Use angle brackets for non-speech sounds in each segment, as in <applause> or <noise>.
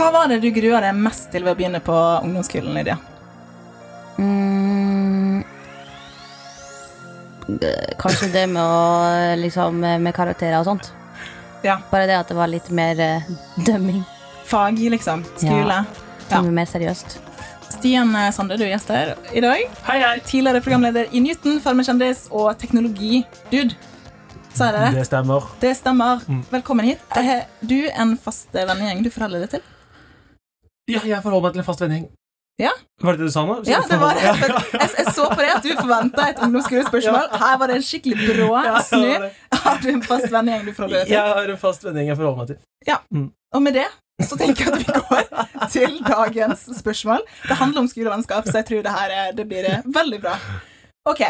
Hva var det du grua deg mest til ved å begynne på ungdomsskolen, Lydia? Mm, kanskje det med å liksom Med karakterer og sånt. Ja. Bare det at det var litt mer eh, dømming. Fag, liksom. Skole. Ja. Ja. mer seriøst. Stian eh, Sande, du er gjest her i dag. Hei, hei. Tidligere programleder i Newton, farmakjendis og teknologi-dude. Sa jeg det rett? Det stemmer. Det stemmer. Velkommen hit. Er du en fast vennegjeng du forholder deg til? Ja, jeg forholder meg til en fast vending. Ja. Var det det du sa nå? Ja, det var det. Ja, Jeg, jeg så på det at du forventa et ungdomsskolespørsmål. Her var det en skikkelig brå snu. Har du en fast vending du forholder deg til? Jeg har en fast vending jeg forholder meg til. Og med det så tenker jeg at vi går til dagens spørsmål. Det handler om skolevennskap, så jeg tror det her er, det blir veldig bra. Ok.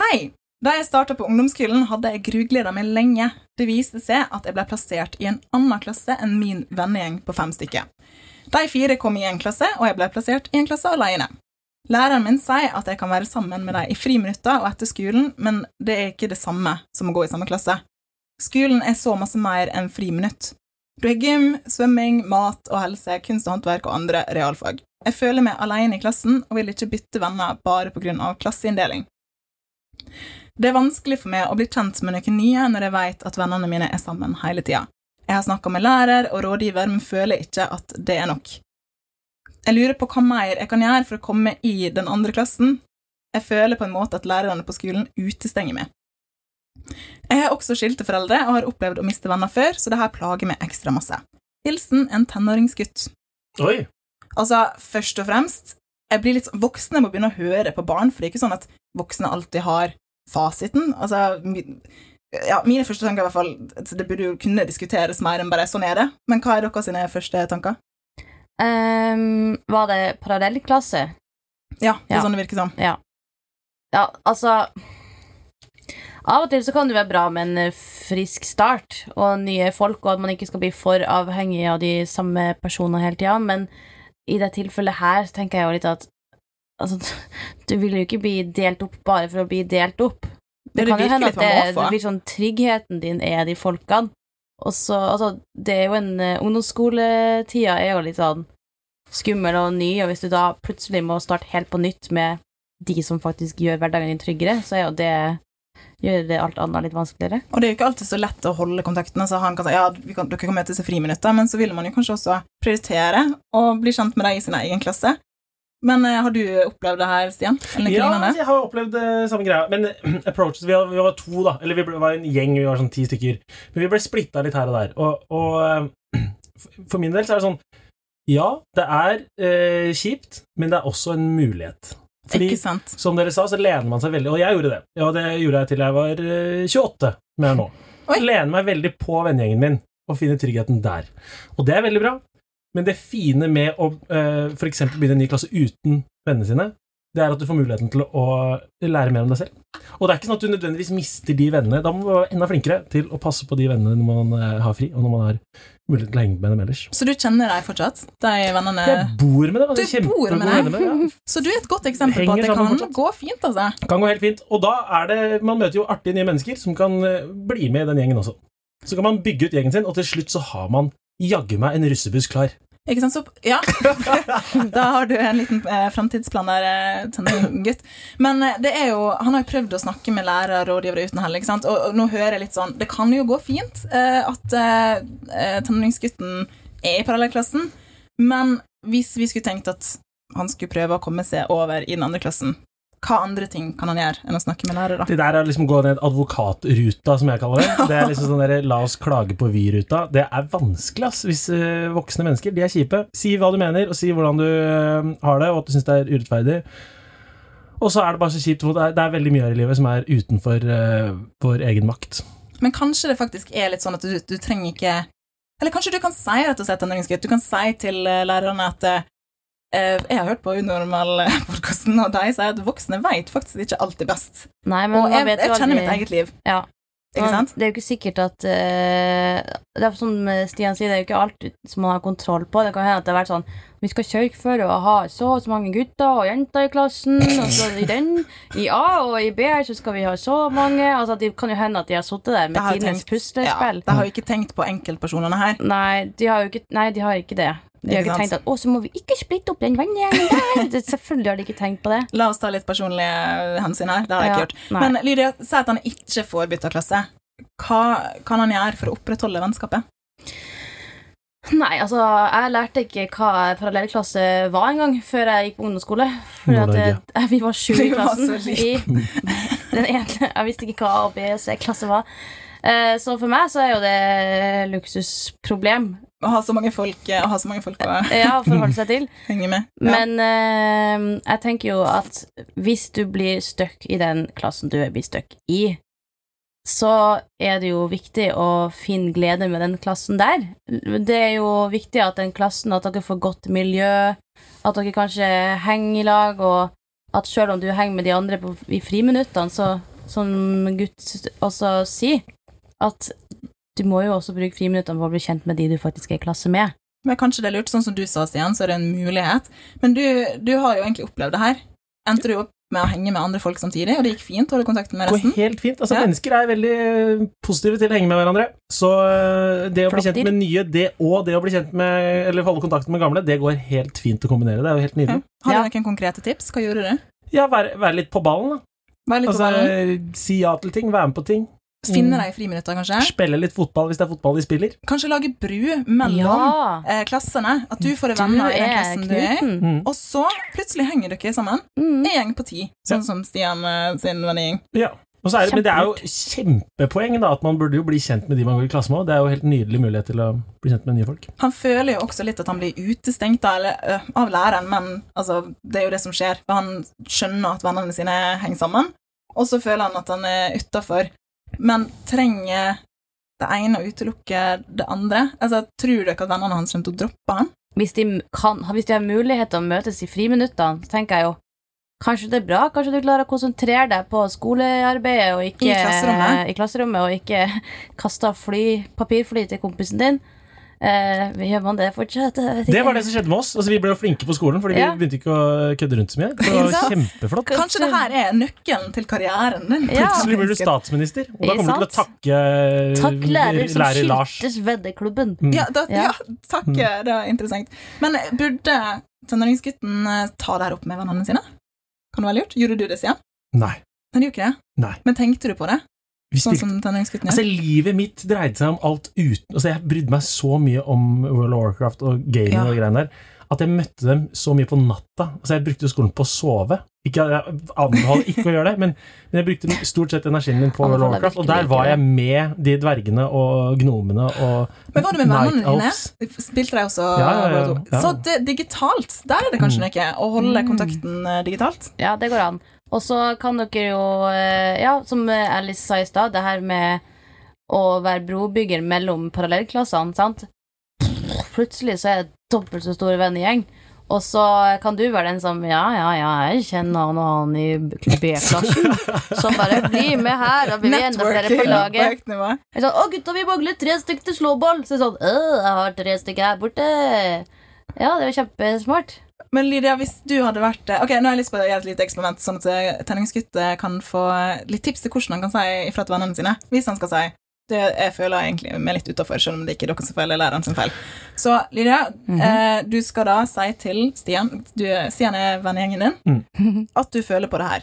Hei. Da jeg starta på ungdomsskolen, hadde jeg grugleda meg lenge. Det viste seg at jeg ble plassert i en annen klasse enn min vennegjeng på fem stykker. De fire kom i en klasse, og jeg ble plassert i en klasse alene. Læreren min sier at jeg kan være sammen med dem i friminutter og etter skolen, men det er ikke det samme som å gå i samme klasse. Skolen er så masse mer enn friminutt. Du har gym, svømming, mat og helse, kunst og håndverk og andre realfag. Jeg føler meg alene i klassen og vil ikke bytte venner bare av klasseinndeling. Det er vanskelig for meg å bli kjent med noen nye når jeg vet at vennene mine er sammen hele tida. Jeg har snakka med lærer og rådgiver, men føler ikke at det er nok. Jeg lurer på hva mer jeg kan gjøre for å komme i den andre klassen. Jeg føler på en måte at lærerne på skolen utestenger meg. Jeg har også skilte foreldre og har opplevd å miste venner før, så det her plager meg ekstra masse. Hilsen en tenåringsgutt. Oi. Altså, først og fremst, jeg blir litt Voksne må begynne å høre på barn, for det er ikke sånn at voksne alltid har fasiten. Altså, ja, mine første tanker er i hvert fall Det burde jo kunne diskuteres mer enn bare 'sånn er det', men hva er deres sine første tanker? Um, var det parallellklasse? Ja, det er Ja. sånn det virker som. Ja, altså Av og til så kan det være bra med en eh, frisk start og nye folk, og at man ikke skal bli for avhengig av de samme personene hele tida, men i det tilfellet her tenker jeg jo litt at altså, <laughs> du vil jo ikke bli delt opp bare for å bli delt opp. Men det kan jo hende at det, det blir sånn tryggheten din er de folkene. Og så, altså, det er jo en eh, Ungdomsskoletida er jo litt sånn skummel og ny, og hvis du da plutselig må starte helt på nytt med de som faktisk gjør hverdagen din tryggere, så er jo det gjør det alt annet litt vanskeligere. Og det er jo ikke alltid så lett å holde kontakten. Altså, han kan si ja, vi kan, dere kan møtes i friminutter, men så vil man jo kanskje også prioritere å bli kjent med deg i sin egen klasse. Men eh, har du opplevd det her, Stian? Eller Ja, lignende? jeg har opplevd det samme greia. Men eh, <clears throat> approaches, vi, var, vi var to, da. Eller vi ble, var en gjeng, vi var sånn ti stykker. Men vi ble splitta litt her og der. Og, og eh, <clears throat> for min del så er det sånn Ja, det er eh, kjipt, men det er også en mulighet. Fordi som dere sa, så lener man seg veldig Og jeg gjorde det. Ja, det gjorde jeg til jeg var eh, 28, men jeg er nå. Oi. Lener meg veldig på vennegjengen min og finner tryggheten der. Og det er veldig bra. Men det fine med å uh, f.eks. begynne en ny klasse uten vennene sine, det er at du får muligheten til å lære mer om deg selv. Og det er ikke sånn at du nødvendigvis mister de vennene. Da må du være enda flinkere til å passe på de vennene når man eh, har fri, og når man har mulighet til å henge med dem ellers. Så du kjenner deg fortsatt? De vennene Jeg bor med dem. altså, Du bor med dem? ja. <laughs> Så du er et godt eksempel på at det kan fortsatt. gå fint, altså. Kan gå helt fint. Og da er det Man møter jo artige nye mennesker som kan eh, bli med i den gjengen også. Så kan man bygge ut gjengen sin, og til slutt så har man jaggu meg en russebuss klar. Ikke sant? Så, ja. <laughs> da har du en liten eh, framtidsplan der, gutt. tenåringgutt. Men eh, det er jo Han har jo prøvd å snakke med lærere og rådgivere uten hell, ikke sant? Og, og nå hører jeg litt sånn Det kan jo gå fint eh, at eh, eh, tenåringsgutten er i parallellklassen, men hvis vi skulle tenkt at han skulle prøve å komme seg over i den andre klassen, hva andre ting kan han gjøre enn å snakke med lærere? Det der er liksom gå ned advokatruta, som jeg kaller det. Det er liksom sånn der, La oss klage på vi-ruta. Det er vanskelig, ass, hvis eh, voksne mennesker De er kjipe. Si hva du mener, og si hvordan du eh, har det, og at du syns det er urettferdig. Og så er det bare så kjipt, for det er, det er veldig mye her i livet som er utenfor uh, vår egen makt. Men kanskje det faktisk er litt sånn at du, du trenger ikke Eller kanskje du kan si rett og slett du kan si til lærerne at jeg har hørt på Unormal-podkasten, og de sier at voksne vet faktisk ikke alltid best. Nei, men Og jeg, vet jeg jo kjenner mitt eget liv. Ja. Ikke sant? Det er jo ikke sikkert at uh, Det er som Stian sier, det er jo ikke alt som man har kontroll på. Det kan hende at det har vært sånn Vi skal sørge for å ha så og så mange gutter og jenter i klassen, og så i den I A og i B så skal vi ha så mange Altså, Det kan jo hende at de har sittet der med tidenes puslespill. Ja, de har jo ikke tenkt på enkeltpersonene her. Nei, de har jo ikke, nei, de har ikke det. De har ikke tenkt at 'Å, så må vi ikke splitte opp den vennegjengen der'. Selvfølgelig har de ikke tenkt på det. La oss ta litt personlige hensyn her. Det har jeg Ja, ikke gjort. nei. Men Lydia, si at han ikke får bytta klasse. Hva kan han gjøre for å opprettholde vennskapet? <laughs> Nei, altså, jeg lærte ikke hva parallellklasse var engang før jeg gikk på ungdomsskole. Fordi at Nord-Norge. vi var sju i klassen. I, <laughs> den ene, jeg visste ikke hva A, B og C-klasse var. Eh, Så for meg så er jo det luksusproblem Å ha så mange folk, å, ha så mange folk å ja, forholde seg til. <laughs> henge med. Ja. Men eh, jeg tenker jo at hvis du blir stuck i den klassen du blir stuck i, så er det jo viktig å finne glede med den klassen der. Det er jo viktig at den klassen, at dere får godt miljø, at dere kanskje henger i lag, og at selv om du henger med de andre på, i friminuttene, så som gutt også sier, at du må jo også bruke friminuttene på å bli kjent med de du faktisk er i klasse med. Men kanskje det er lurt, sånn som du sa, Stian, så er det en mulighet. Men du, du har jo egentlig opplevd det her. Endte du opp med å henge med andre folk samtidig, og det gikk fint å holde kontakten med resten. Det går helt fint. Altså, Ja. Mennesker er veldig eh, positive til å henge med hverandre. Så eh, det å bli kjent med nye, det og det å bli kjent med Eller holde kontakten med gamle, det går helt fint å kombinere. Det er jo helt Ja. nydelig. Har Ja. du noen konkrete tips? Hva gjorde du? Ja, være, vær litt på ballen, da. Vær litt på Altså, ballen. si ja til ting, være med på ting. Finne deg i friminutter, kanskje? Spille litt fotball hvis det er fotball de spiller. Kanskje lage bru mellom Ja! eh, klassene? At du får Du venner i den klassen du er i. knuten. Mm. Og så plutselig henger dere sammen. Mm. En gjeng på ti, sånn som Stian eh, sin vennegjeng. Ja. Og så er det, men det er jo kjempepoeng da, at man burde jo bli kjent med de man går i klasse med. og Det er jo helt nydelig mulighet til å bli kjent med nye folk. Han føler jo også litt at han blir utestengt da, eller, ø, av læreren, men altså, det er jo det som skjer. For han skjønner at vennene sine henger sammen, og så føler han at han er utafor. Men trenger det ene å utelukke det andre? Altså, Tror dere at vennene hans kommer til å droppe han? hvis de, kan, hvis de har mulighet til å møtes i friminuttene, tenker jeg jo Kanskje det er bra, kanskje du klarer å konsentrere deg på skolearbeidet og ikke, I klasserommet. i klasserommet, og ikke <laughs> kaste fly, papirfly til kompisen din. Eh, gjør man det fortsatt? Jeg vet Det var det som skjedde med oss. Altså, vi ble jo flinke på skolen fordi Ja. vi begynte ikke å kødde rundt så mye. Det var kjempeflott. Kanskje det her er nøkkelen til karrieren din? Ja. Plutselig blir du statsminister, og da kommer du til å takke Takk lærer som lærer Lars. skiltes veddeklubben. Mm. Ja, da, ja. Ja. takk. Det var interessant. Men burde tenåringsgutten eh, ta det her opp med vennene sine? Kan det være lurt? Gjorde du det, Sian? Nei. Men du ikke det? Nei. Men tenkte du på det? Sånn som tenåringsgutten Altså. Livet mitt dreide seg om alt uten Altså, Jeg brydde meg så mye om World of Warcraft og gaming Ja. og greiene der at jeg møtte dem så mye på natta. Altså, Jeg brukte skolen på å sove. Ikke, jeg anbefaler ikke å gjøre det, men, men jeg brukte stort sett energien min på World of Warcraft, og der var jeg med de dvergene og gnomene og Men var du med vennene dine? Spilte de også Ja, ja, ja, ja. Så det, digitalt, der er det kanskje Mm. noe? Å holde Mm. kontakten eh, digitalt? Ja, det går an. Og så kan dere jo, eh, ja, som Alice sa i stad, det her med å være brobygger mellom parallellklassene, sant? Plutselig så er det dobbelt så stor vennegjeng. Og så kan du være den som Ja, ja, ja, jeg kjenner han og han i B-klassen. Som bare blir med her, da blir enda flere på laget. Jeg er sånn, Å, gutta, vi mangler tre stykker til slåball. Så er sånn, «Øh, jeg har tre stykker her borte. Ja, det var kjempesmart. Men Lydia, hvis du hadde vært Ok, nå har jeg lyst på å gjøre et lite eksperiment, sånn at eh, eh, kan få litt tips til hvordan han kan si ifra til vennene sine. Hvis han skal si det jeg føler egentlig meg litt utafor, selv om det ikke er dere som feil, eller læreren som feil. Så Lydia, Mhm. eh, du skal da si til Stian du, Stian er vennegjengen din, at du føler på det her.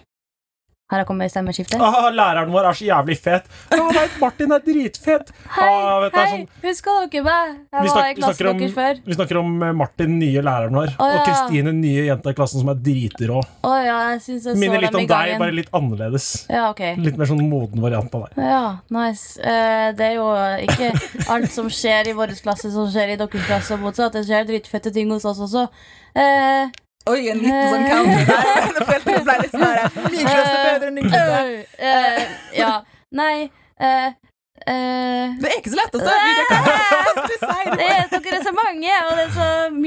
Her har kommet stemmeskifte. ah, Læreren vår er så jævlig fet! Ah, nei, Martin er dritfet! Hei, Ah, hei, sånn- husker dere meg? Vi Jeg var snak- vi snakker om- før. Vi snakker om eh, Martin, nye læreren vår, Å, og. Kristine, nye jenta i klassen som er dritrå. Oh, ja, Minner litt om deg, gangen. bare litt annerledes. Ja, ok. Litt mer sånn moden variant av deg. Ja, nice. Uh, det er jo ikke alt som skjer i vår klasse, som skjer i deres klasse, motsatt. Det skjer dritfette ting hos oss også. Eh, Oi, en liten sånn counter <laughs> der. <laughs> Nå følte det ble litt sånn her Min klasse er bedre enn din klasse. eh, <laughs> ja. Nei, Uh, uh, Det er ikke så lett, å Lydia,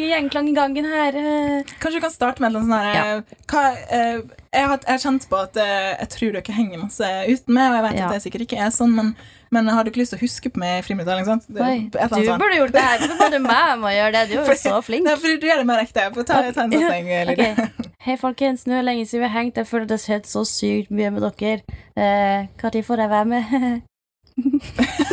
mye gjenklang i gangen her. eh. Kanskje du kan starte med noe sånn her Ja. hva, eh, jeg, har, jeg har kjent på at eh, jeg tror dere henger masse uten meg, og jeg vet Ja. at det sikkert ikke er sånn, men, men har du ikke lyst til å huske på meg i? Det- Oi, du sånn. burde gjort det her. Hvorfor du <laughs> meg om å gjøre det? Du er jo så flink. Nei, for du gjør det mer ekte. Få Ta, ta en setning, Lille. Okay. <laughs> Hei, folkens. Nå er det lenge siden vi har hengt. Jeg føler det har skjedd så sykt mye med dere. Eh, Når får jeg være med? <laughs>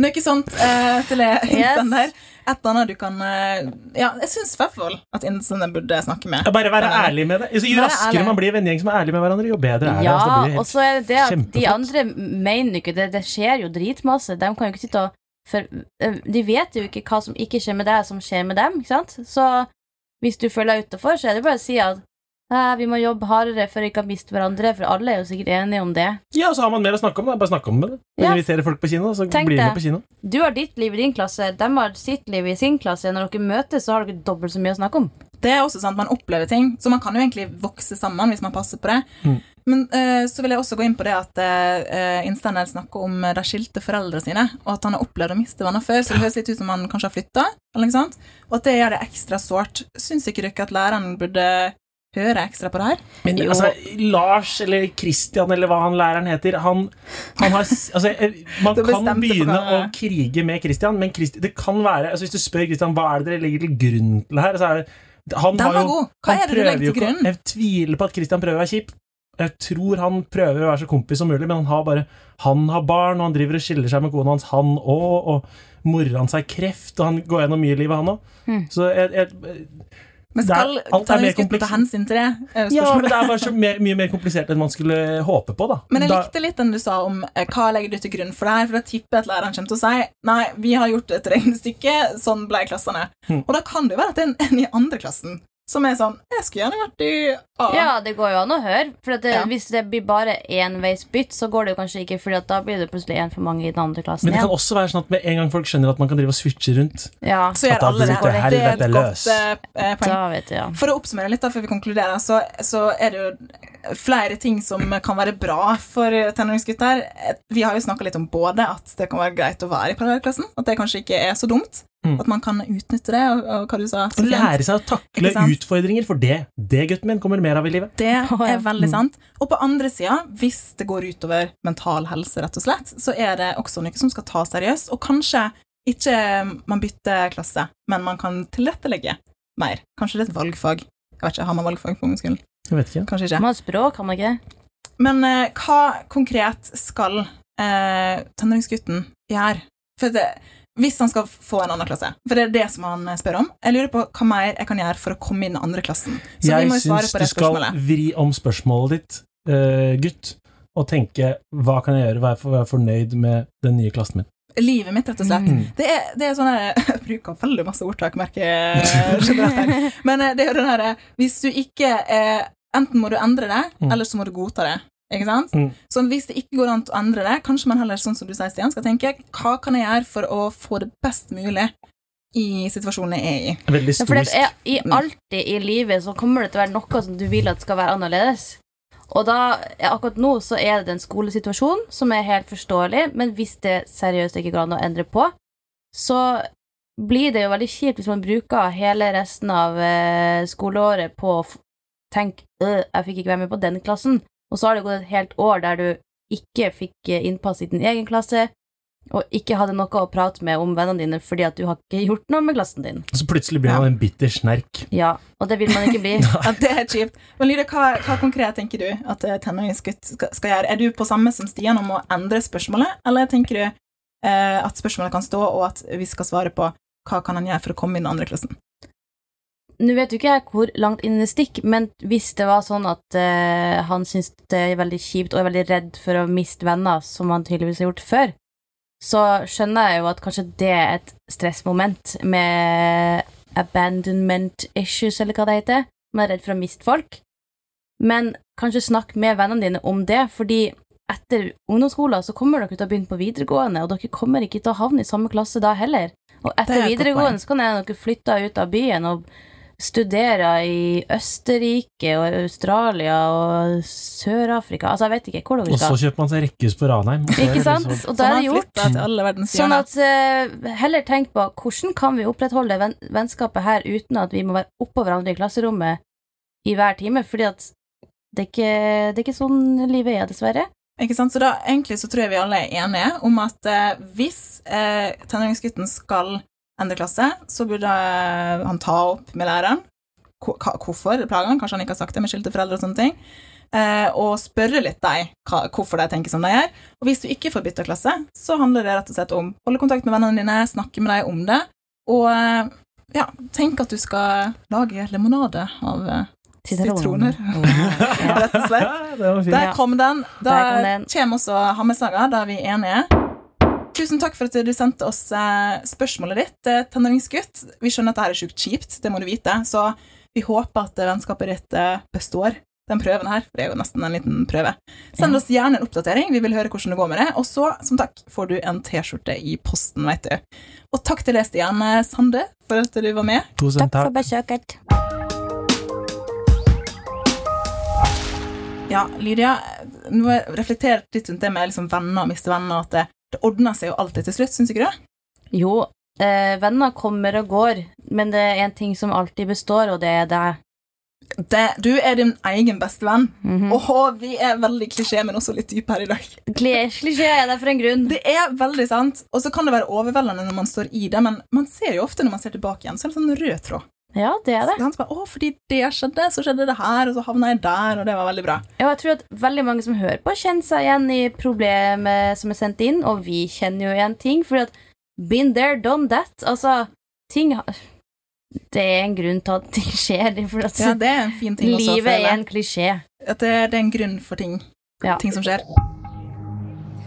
Noe sånt uh, til Yes. innsender. Et eller annet du kan eh, Ja, jeg syns i hvert fall at innsender burde snakke med. Ja, Bare være men, ærlig med det. Altså, Jo raskere ærlig. man blir vennegjeng som er ærlig med hverandre, jo bedre er det. Ja, Altså, det og så er det det at de andre mener ikke det. Det skjer jo dritmasse. De kan jo ikke sitte og for, eh, De vet jo ikke hva som ikke skjer med deg, som skjer med dem. ikke sant? Så hvis du føler deg utafor, så er det bare å si at «Nei, vi må jobbe hardere for ikke å miste hverandre, for alle er jo sikkert enige om det. Ja, så har man mer å snakke om. Da. Bare snakke om det. Ja. Invitere folk på kino, så Tenk blir de med på kino. Du har ditt liv i din klasse, de har sitt liv i sin klasse. Når dere møtes, så har dere dobbelt så mye å snakke om. Det er også sant, Man opplever ting, så man kan jo egentlig vokse sammen hvis man passer på det. Mm. Men uh, så vil jeg også gå inn på det at uh, Instender snakker om eh, de skilte foreldrene sine, og at han har opplevd å miste venner før, så det høres litt ut som han kanskje har flytta, eller noe sånt, og at det gjør det ekstra sårt. Syns ikke dere at læreren burde høre ekstra på det her? Men altså, Lars eller Christian eller hva han læreren heter han, han har, <laughs> altså, eh, Man kan begynne å krige med Christian, men Christian, det kan være altså, Hvis du spør Christian hva er det dere legger til grunn til her, så er det han Den var jo, god. Hva er det du legger til ikke grunn? Jeg tviler på at Christian prøver å være kjip. Jeg tror han prøver å være så kompis som mulig, men han har bare Han har barn, og han driver og skiller seg med kona hans, han òg, og mora hans har kreft, og han går gjennom mye i livet, han òg. Mm. Så jeg, jeg, Men skal alt er mer tenåringsgutten ta hensyn til det? er Ja, men det er bare så mer, mye mer komplisert enn man skulle håpe på, da. Men jeg da, likte litt den du sa om eh, hva legger du til grunn for det her, for da tipper jeg at læreren kommer til å si nei, vi har gjort et regnestykke, sånn ble klassene. Hmm. Og da kan det jo være at det er en, en i andre klassen som er sånn Jeg skulle gjerne vært i A. Ja, det går jo an å høre. For at det, Ja. hvis det blir bare enveisbytt, så går det jo kanskje ikke, for da blir det plutselig en for mange i den andre klassen men det kan igjen. også være sånn at med en gang folk skjønner at man kan drive og switche rundt Ja, Så gjør alle det. bryter Det er et helvete godt løs. eh, poeng. vet ja. For å oppsummere litt da, før vi konkluderer, så, så er det jo flere ting som kan være bra for tenåringsgutter. Vi har jo snakka litt om både at det kan være greit å være i parallellklassen, at det kanskje ikke er så dumt. Mm. At man kan utnytte det, og, og hva du sa. Så lære seg å takle utfordringer, for det, det gutten min kommer mer av i livet. Det er veldig Mm. sant. Og på andre sida, hvis det går utover mental helse, rett og slett, så er det også noe som skal tas seriøst, og kanskje ikke man bytter klasse, men man kan tilrettelegge mer. Kanskje det er et valgfag. Jeg vet ikke, Har man valgfag på ungdomsskolen? Jeg vet ikke. Kanskje ikke. Man har språk, har man ikke? Men eh, hva konkret skal eh, tenåringsgutten gjøre? For det, hvis han skal få en annen klasse, for det er det som han eh, spør om. Jeg lurer på hva mer jeg kan gjøre for å komme inn i andre klassen. Så vi må jo svare syns på du skal vri om spørsmålet ditt, uh, gutt, og tenke hva kan jeg gjøre, for å være fornøyd med den nye klassen min. Livet mitt, rett og slett. Mm. Det er, det er sånn her <laughs> Jeg bruker veldig masse ordtak, merker jeg. <laughs> Men eh, det er jo den herre Hvis du ikke Enten må du endre det, Mm. eller så må du godta det. Ikke sant? Mm. Så hvis det ikke går an å endre det, kanskje man heller, sånn som du sier, Stian, skal tenke hva kan jeg gjøre for å få det best mulig i situasjonen jeg er i? Veldig Ja, for det er, i alltid i livet så kommer det til å være noe som du vil at skal være annerledes. Og da, akkurat nå så er det en skolesituasjon som er helt forståelig, men hvis det seriøst ikke går an å endre på, så blir det jo veldig kjipt hvis man bruker hele resten av eh, skoleåret på å tenke øh, jeg fikk ikke være med på den klassen, og så har det gått et helt år der du ikke fikk eh, innpass i din egen klasse, og ikke hadde noe å prate med om vennene dine fordi at du har ikke gjort noe med klassen din. Så plutselig blir han en bitter snerk. Ja, og det vil man ikke bli. <laughs> Ja, det er kjipt. Men Lyra, hva, hva konkret tenker du at eh, tenåringsgutt skal, skal gjøre? Er du på samme som Stian om å endre spørsmålet, eller tenker du eh, at spørsmålet kan stå, og at vi skal svare på hva kan han gjøre for å komme inn i andre klassen? Nå vet jo ikke jeg hvor langt inn det stikker, men hvis det var sånn at uh, han syns det er veldig kjipt og er veldig redd for å miste venner, som han tydeligvis har gjort før, så skjønner jeg jo at kanskje det er et stressmoment med abandonment issues, eller hva det heter. Man er redd for å miste folk. Men kanskje snakk med vennene dine om det, fordi etter ungdomsskolen så kommer dere til å begynne på videregående, og dere kommer ikke til å havne i samme klasse da heller. Og er etter videregående så kan dere flytte ut av byen og studerer i Østerrike og Australia og Sør-Afrika Altså, jeg vet ikke hvor dere Og så kjøper man seg rekkehus på Ranheim. Ikke sant? liksom- Og da er det gjort. Sånn at eh, heller tenk på hvordan kan vi opprettholde venn vennskapet her uten at vi må være oppå hverandre i klasserommet i hver time, fordi at det er ikke, det er ikke sånn livet er, dessverre. Ikke sant? Så da, egentlig så tror jeg vi alle er enige om at eh, hvis eh, tenåringsgutten skal endre klasse, så burde eh, han ta opp med læreren hvorfor plager han, kanskje han ikke har sagt det med skilte foreldre og sånne ting, eh, og spørre litt deg hvorfor de tenker som de gjør. Og hvis du ikke får bytta klasse, så handler det rett og slett om holde kontakt med vennene dine, snakke med dem om det, og eh, ja, tenk at du skal lage limonade av Sitroner. <laughs> Rett og slett. <laughs> Der kom den. Da Der kommer også Hammersaga, vi er enige. Tusen takk for at du sendte oss eh, spørsmålet ditt, eh, tenåringsgutt. Vi skjønner at dette er sjukt kjipt, det må du vite, så vi håper at eh, vennskapet ditt består. Den prøven her, for det er jo nesten en liten prøve. Send oss gjerne en oppdatering, vi vil høre hvordan det går med det. Og så, som takk, får du en T-skjorte i posten, vet du. Og takk til deg, Stian Sande, for at du var med. Tusen Takk for besøket. Ja, Lydia, nå har jeg reflektert litt rundt det med liksom venner og miste venner, at det, det ordner seg jo alltid til slutt, syns ikke du? Jo, eh, venner kommer og går, men det er en ting som alltid består, og det er deg. Det, du er din egen beste venn. Mhm. Åh, vi er veldig klisjé, men også litt dype her i dag. <laughs> Klisjé er det for en grunn. Det er veldig sant, og så kan det være overveldende når man står i det, men man ser jo ofte når man ser tilbake igjen, så er det sånn rød tråd. Ja, det er det. Han bare, Å, fordi det skjedde, så skjedde det her, og så havna jeg der, og det var veldig bra. Ja, jeg tror at veldig mange som hører på, kjenner seg igjen i problemet som er sendt inn, og vi kjenner jo igjen ting, fordi at been there, done that. Altså, ting har Det er en grunn til at ting skjer. For at Ja, det er en fin ting også livet er en klisjé. At det, det er en grunn for ting, Ja. ting som skjer.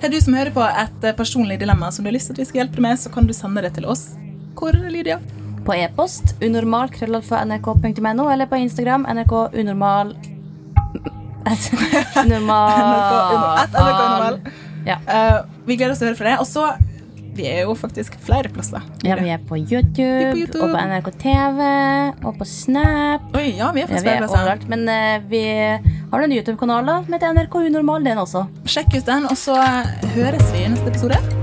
Er du som hører på et eh, personlig dilemma som du har lyst til at vi skal hjelpe deg med, så kan du sende det til oss. Hvor, Lydia? På e-post unormal.krøllalfa.nrk.no eller på Instagram nrk unormal <laughs> Unormal Et NRK Unormal. Ja. Uh, vi gleder oss til å høre fra deg. Og så Vi er jo faktisk flere plasser. Ja, vi er på YouTube, Vi er på YouTube. og på NRK TV og på Snap. Oi, ja, vi er Ja, faktisk vi flere er plasser. Men uh, vi har en YouTube-kanal med NRK Unormal, den også. Sjekk ut den, og så høres vi i neste episode.